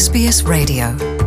SBS Radio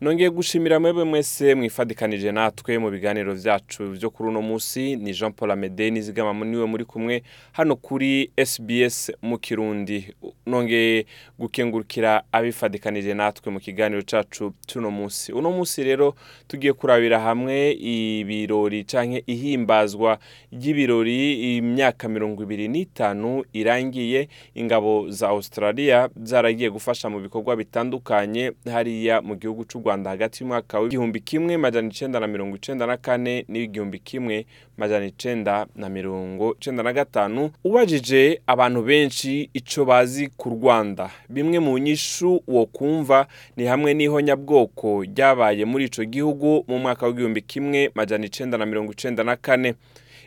nongeye gushimira mwebwe mwese mwifadikanije natwe mu biganiro byacu byo kuri uno munsi. Ni jean paul amede nizigama ni we muri kumwe hano kuri sbs mu kirundi. Nongeye gukengurukira abifadikanije natwe mu kiganiro cyacu cy'uno munsi. Uno munsi rero tugiye kurabira hamwe ibirori cyangwa ihimbazwa ry'ibirori. Imyaka mirongo ibiri n'itanu irangiye ingabo za australia zaragiye gufasha mu bikorwa bitandukanye. Hariya mu gihugu cy'u rwanda hagati y'umwaka w'igihumbi kimwe majana icenda na mirongo icenda na kane n'igihumbi kimwe majana icenda na mirongo icenda na gatanu ubajije abantu benshi ico bazi ku rwanda. Bimwe mu nyishu wo kumva ni hamwe n'iho nyabwoko ryabaye muri ico gihugu mu mwaka w'igihumbi kimwe majana icenda na mirongo icenda na kane.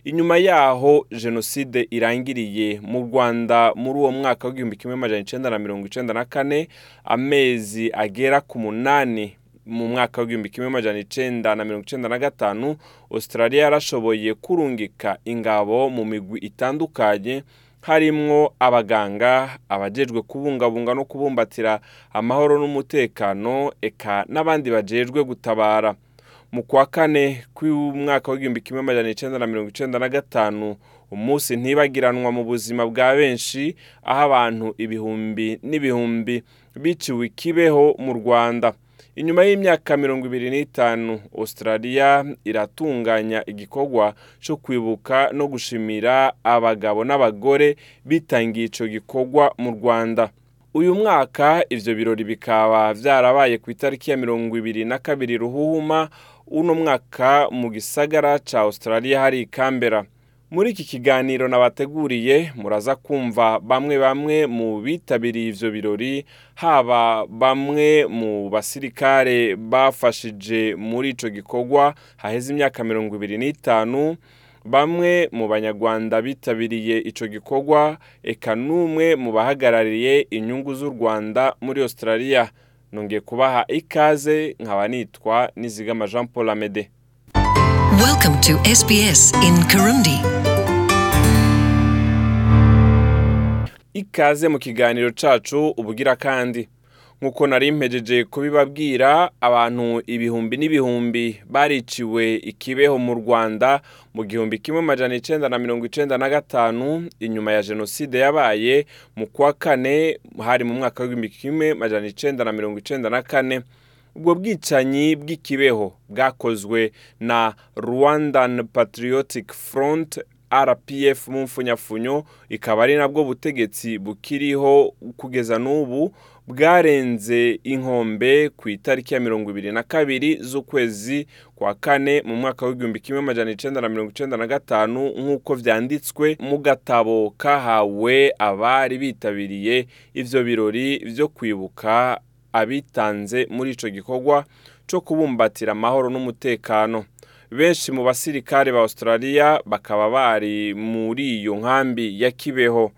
Inyuma yaho jenoside irangiriye mu rwanda muri uwo mwaka w'igihumbi kimwe amezi agera ku munani mu mwaka w'igihumbi kimwe majana icenda na mirongo icenda na gatanu australia yarashoboye kurungika ingabo mu migwi itandukanye harimwo abaganga abajejwe kubungabunga no kubumbatira amahoro n'umutekano eka n'abandi bajejwe gutabara. Mu kwa kane kw'umwaka w'igihumbi kimwe majana icenda na mirongo icenda na gatanu umunsi ntibagiranwa mu buzima bwa benshi aho abantu ibihumbi n'ibihumbi biciwe ikibeho mu rwanda. Inyuma y'imyaka mirongo ibiri n'itanu australia iratunganya igikorwa cyo kwibuka no gushimira abagabo n'abagore bitangiye ico gikorwa mu rwanda. Uyu mwaka ivyo birori bikaba vyarabaye ku itariki ya mirongo ibiri na kabiri ruhuhuma uno mwaka mu gisagara ca australia hari ikambera. Muri iki kiganiro nabateguriye muraza kumva bamwe bamwe mu bitabiriye ivyo birori haba bamwe mu basirikare bafashije muri ico gikorwa haheze imyaka mirongo ibiri n'itanu bamwe mu banyarwanda bitabiriye ico gikorwa eka n'umwe mu bahagarariye inyungu z'u rwanda muri australia. Nongeye kubaha ikaze nkaba nitwa nizigama jean paul amede. Ikaze mu kiganiro cacu ubugira kandi. Nk'uko nari mpejeje kubibabwira abantu ibihumbi n'ibihumbi bariciwe ikibeho mu rwanda mu gihumbi kimwe majana icenda na mirongo icenda na gatanu inyuma ya jenoside yabaye mu kwa kane hari mu mwaka w'igihumbi kimwe majana icenda na mirongo icenda na kane. Ubwo bwicanyi bw'ikibeho bwakozwe na rwandan patriotic front rpf mu mfunyafunyo ikaba ari nabwo butegetsi bukiriho kugeza n'ubu bwarenze inkombe ku itariki ya mirongo ibiri na kabiri z'ukwezi kwa kane mu mwaka w'igihumbi kimwe majana icenda na mirongo icenda na gatanu nk'uko vyanditswe mu gatabo kahawe abari bitabiriye ivyo birori vyo kwibuka abitanze muri ico gikorwa co kubumbatira amahoro n'umutekano. Benshi mu basirikare ba australia bakaba bari muri iyo nkambi ya kibeho.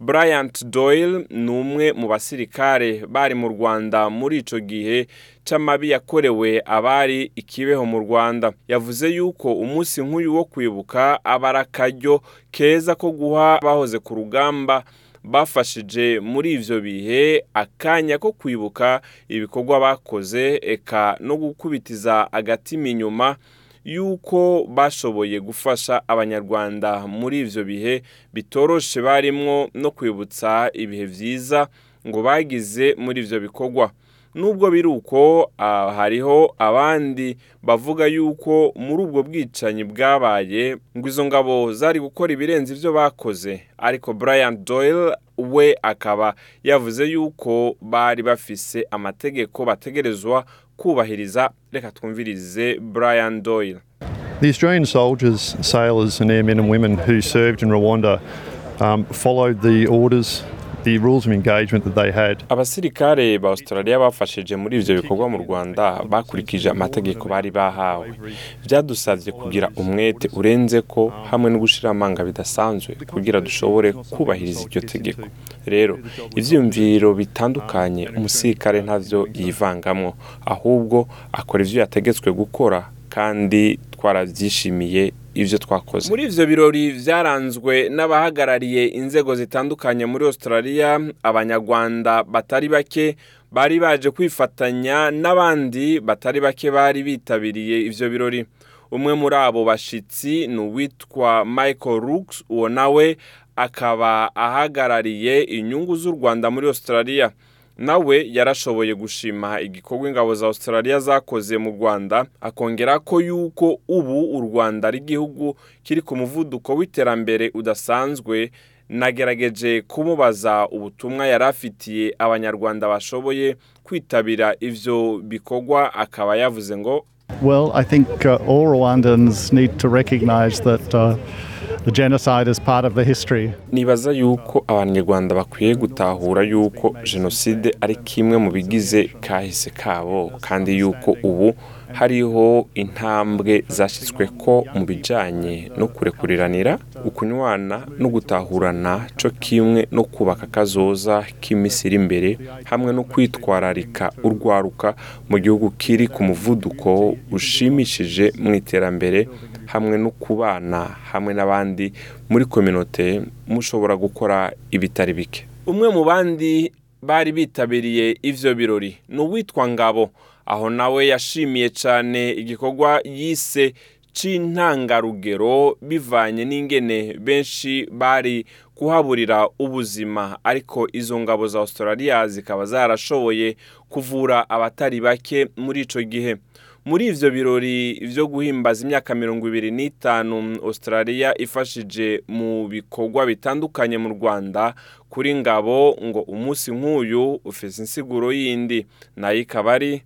Bryant doyle ni umwe mu basirikare bari mu rwanda muri ico gihe c'amabi yakorewe abari ikibeho mu rwanda. Yavuze yuko umunsi nk'uyu wo kwibuka aba ari akaryo keza ko guha bahoze ku rugamba bafashije muri ivyo bihe akanya ko kwibuka ibikorwa bakoze eka no gukubitiza agatima inyuma. Yuko bashoboye gufasha abanyarwanda muri ivyo bihe bitoroshe barimwo no kwibutsa ibihe vyiza ngo bagize muri ivyo bikorwa. Nubwo biri uko hariho abandi bavuga yuko muri ubwo bwicanyi bwabaye ngo izo ngabo zari gukora ibirenze ivyo bakoze. Ariko brian doyle we akaba yavuze yuko bari bafise amategeko bategerezwa kubahiriza. Reka twumvirize brian doyle. The Australian soldiers, sailors, and airmen and women who served in Rwanda um, followed the orders, abasirikare ba australia bafashije muri ivyo bikorwa mu rwanda bakurikije amategeko bari bahawe. Vyadusavye kugira umwete urenze ko hamwe no gushira amanga bidasanzwe kugira dushobore kubahiriza iryo tegeko. Rero ivyiyumviro bitandukanye umusirikare ntavyo yivangamwo ahubwo akora ivyo yategetswe gukora kandi twaravyishimiye ivyo twakoze. Muri ivyo birori vyaranzwe n'abahagarariye inzego zitandukanye muri Australia abanyarwanda batari bake bari baje kwifatanya n'abandi batari bake bari bitabiriye ivyo birori. Umwe muri abo bashitsi ni uwitwa Michael Rooks uwo nawe akaba ahagarariye inyungu z'u Rwanda muri Australia. Nawe yarashoboye gushima igikorwa ingabo za Australia zakoze mu Rwanda akongera ko yuko ubu u Rwanda ari igihugu kiri ku muvuduko w'iterambere udasanzwe nagerageje kumubaza ubutumwa yari afitiye abanyarwanda bashoboye kwitabira ivyo bikorwa akaba yavuze ngo Well, I think uh, all Rwandans need to recognize that uh, nibaza yuko abanyarwanda bakwiye gutahura yuko jenoside ari kimwe mu bigize kahise kabo kandi yuko ubu hariho intambwe zashyizwe ko mu bijyanye no kurekuriranira ukunywana no gutahurana cyo kimwe no kubaka akazoza k'iminsi iri imbere hamwe no kwitwararika urwaruka mu gihugu kiri ku muvuduko ushimishije mu iterambere hamwe no kubana hamwe n'abandi muri kominote mushobora gukora ibitari bike. Umwe mu bandi bari bitabiriye ivyo birori ni uwitwa ngabo. Aho nawe yashimiye cyane igikorwa yise c'intangarugero bivanye n'ingene benshi bari kuhaburira ubuzima. Ariko izo ngabo za Australia zikaba zarashoboye kuvura abatari bake muri ico gihe. Muri ivyo birori vyo guhimbaza imyaka mirongo ibiri n'itanu Australia ifashije mu bikorwa bitandukanye mu Rwanda kuri ngabo ngo umunsi nk'uyu ufise insiguro yindi. Nayo ikaba ari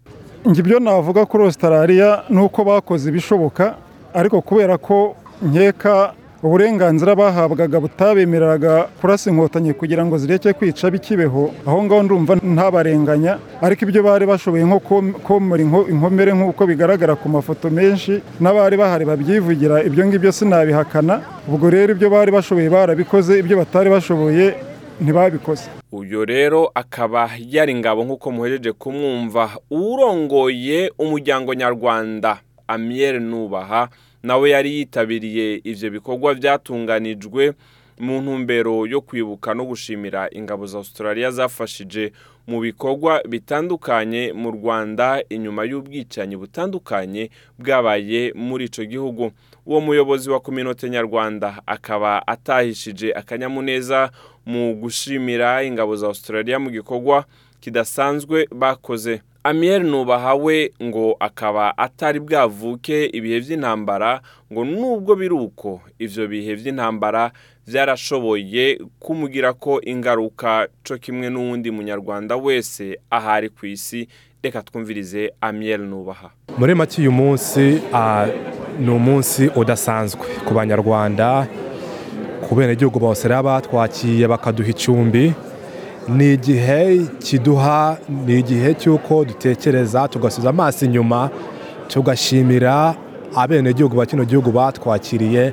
ibyo navuga kuri Australia ni uko bakoze ibishoboka ariko kubera ko nkeka uburenganzira bahabwaga butabemereraga kurasa inkotanyi kugira ngo zireke kwica bikibeho. Aho ngaho ndumva ntabarenganya ariko ibyo bari bashoboye nko komora inkomere nk'uko bigaragara ku mafoto menshi n'abari bahari babyivugira ibyo ngibyo sinabihakana. Ubwo rero ibyo bari bashoboye barabikoze ibyo batari bashoboye ntibabikoze. Uyu rero akaba yari ngabo nk'uko muhejeje kumwumva urongoye umuryango nyarwanda amiyeri nubaha. Nawe yari yitabiriye ivyo bikorwa byatunganijwe mu ntumbero yo kwibuka no gushimira ingabo za Australia zafashije mu bikorwa bitandukanye mu Rwanda inyuma y'ubwicanyi butandukanye bwabaye muri ico gihugu. Uwo muyobozi wa kominote nyarwanda akaba atahishije akanyamuneza mu gushimira ingabo za Australia mu gikorwa kidasanzwe bakoze. Amiel Nubahawe ngo akaba atari bwavuke ibihe by'intambara ngo nubwo biri uko ivyo bihe by'intambara byarashoboye kumugira ko ingaruka co kimwe n'uwundi munyarwanda wese ahari ku isi. Reka twumvirize Amiel Nubaha. Muri make uyu munsi ni umunsi udasanzwe ku banyarwanda ku benegihugu bose rero batwakiye bakaduha icumbi. Ni igihe kiduha ni igihe cy'uko dutekereza tugasubiza amaso inyuma tugashimira abenegihugu ba kino gihugu batwakiriye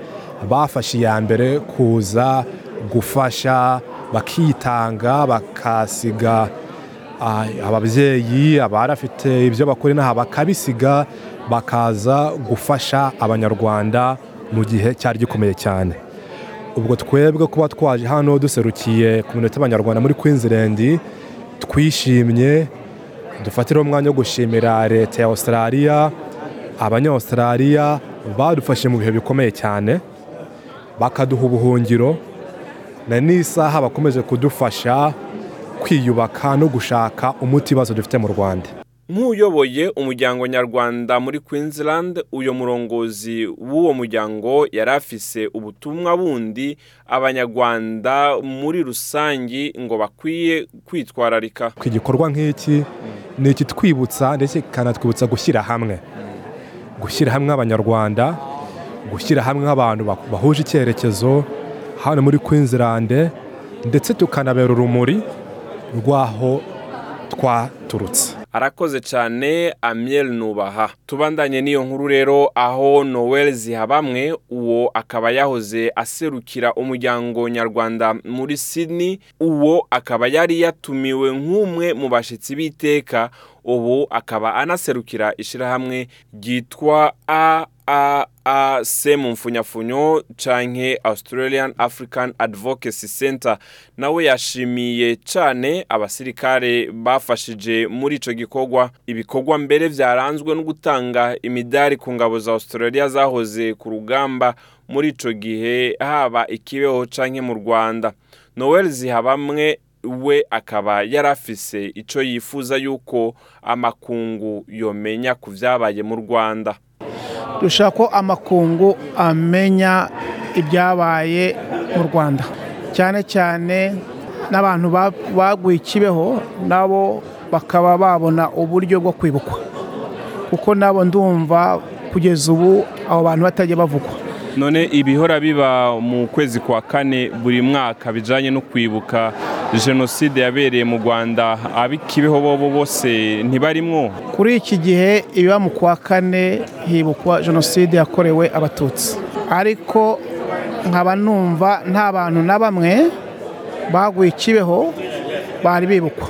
bafashe iya mbere kuza gufasha bakitanga bakasiga ababyeyi abarafite ibyo bakora inaha bakabisiga bakaza gufasha abanyarwanda mu gihe cyari gikomeye cyane. Ubwo twebwe kuba twaje hano duserukiye ku minota y'abanyarwanda muri Queensland twishimye dufatiraho umwanya wo gushimira leta ya Australia abanya-Australia badufashe mu bihe bikomeye cyane bakaduha ubuhungiro na n'isaha bakomeje kudufasha kwiyubaka no gushaka umuti ibibazo dufite mu rwanda. Nk'uyoboye umuryango nyarwanda muri Queensland uyu murongozi w'uwo muryango yari afise ubutumwa bundi abanyarwanda muri rusange ngo bakwiye kwitwararika. Igikorwa nk'iki ni ikitwibutsa ndetse kikanatwibutsa gushyira hamwe? Gushyira hamwe abanyarwanda gushyira hamwe abantu bahuje icyerekezo hano muri Queensland ndetse tukanabera urumuri rw'aho twaturutse. Arakoze cyane Amiel Nubaha. Tubandanye n'iyo nkuru rero aho Noel Zihabamwe uwo akaba yahoze aserukira umuryango nyarwanda muri Sydney uwo akaba yari yatumiwe nk'umwe mu bashyitsi b'iteka ubu akaba anaserukira ishyirahamwe ryitwa AAC mu mfunyafunyo canke Australian African Advocacy Center. Nawe yashimiye cane abasirikare bafashije muri ico gikorwa. Ibikorwa mbere vyaranzwe no gutanga imidari ku ngabo za Australia zahoze ku rugamba muri ico gihe haba ikibeho canke mu Rwanda. Noel Zihabamwe we akaba yarafise ico yifuza yuko amakungu yomenya ku vyabaye mu Rwanda. Dushaka ko amakungu amenya ibyabaye mu rwanda. Cyane cyane n'abantu ba- baguye ikibeho nabo bakaba babona uburyo bwo kwibukwa. Kuko nabo ndumva kugeza ubu abo bantu batajya bavugwa none ibihora biba mu kwezi kwa kane buri mwaka bijanye no kwibuka jenoside yabereye mu Rwanda abikibeho bobo bose ntibarimwo. Kuri iki gihe ibiba mu kwa kane hibukwa jenoside yakorewe abatutsi. Ariko nkaba numva nta bantu na bamwe baguye ikibeho bari bibukwa.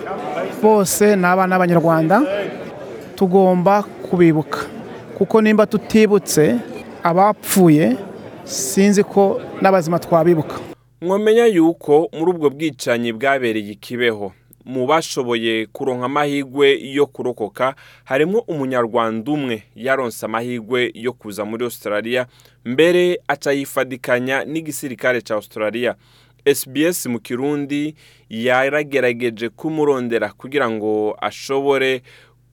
Bose ni abana b'abanyarwanda tugomba kubibuka. Kuko nimba tutibutse abapfuye sinzi ko n'abazima twabibuka. Mwamenya yuko muri ubwo bwicanyi bwabereye ikibeho. Mu bashoboye kuronka amahirwe yo kurokoka harimo umunyarwanda umwe yaronse amahirwe yo kuza muri australia mbere aca yifadikanya n'igisirikare cya australia. Sbs mu kirundi yaragerageje kumurondera kugira ngo ashobore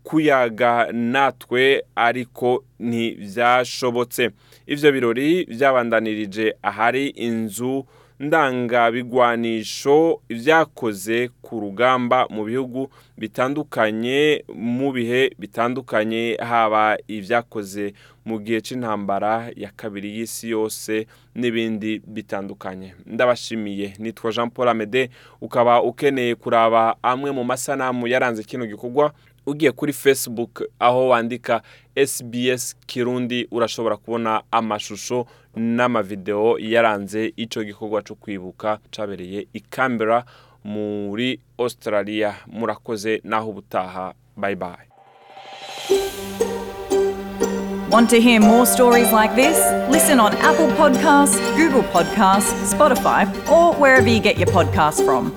kuyaga natwe ariko ntibyashobotse ibyo birori byabandanirije ahari inzu ndangabigwanisho ibyakoze ku rugamba mu bihugu bitandukanye mu bihe bitandukanye haba ibyakoze mu gihe cy'intambara ya kabiri y'isi yose n'ibindi bitandukanye. Ndabashimiye. Nitwa jean paul amede. Ukaba ukeneye kuraba amwe mu masanamu yaranze kino gikorwa ugiye kuri facebook aho wandika sbs kirundi urashobora kubona amashusho n'amavideo yaranze icyo gikorwa cyo kwibuka cyabereye i Canberra muri australia murakoze naho ubutaha bye bye Want to hear more stories like this? Listen on Apple Podcasts, Google Podcasts, Spotify, or wherever you get your podcasts from.